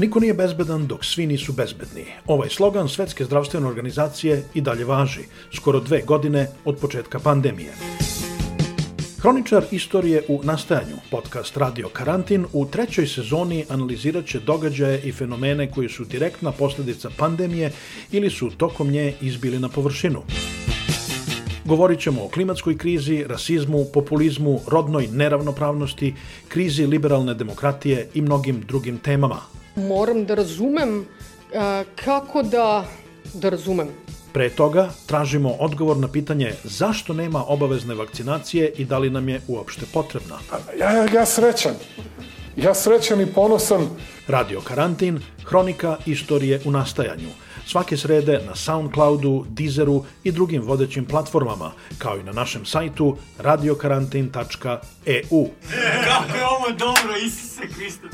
Niko nije bezbedan dok svi nisu bezbedni. Ovaj slogan Svetske zdravstvene organizacije i dalje važi, skoro dve godine od početka pandemije. Hroničar istorije u nastajanju, podcast Radio Karantin, u trećoj sezoni analizirat će događaje i fenomene koji su direktna posledica pandemije ili su tokom nje izbili na površinu. Govorit ćemo o klimatskoj krizi, rasizmu, populizmu, rodnoj neravnopravnosti, krizi liberalne demokratije i mnogim drugim temama. Moram da razumem a, kako da, da razumem. Pre toga tražimo odgovor na pitanje zašto nema obavezne vakcinacije i da li nam je uopšte potrebna. Ja, ja, ja srećan. Ja srećan i ponosan. Radio Karantin, hronika istorije u nastajanju. Svake srede na Soundcloudu, Deezeru i drugim vodećim platformama, kao i na našem sajtu radiokarantin.eu. Kako je ovo dobro, Isuse Hriste.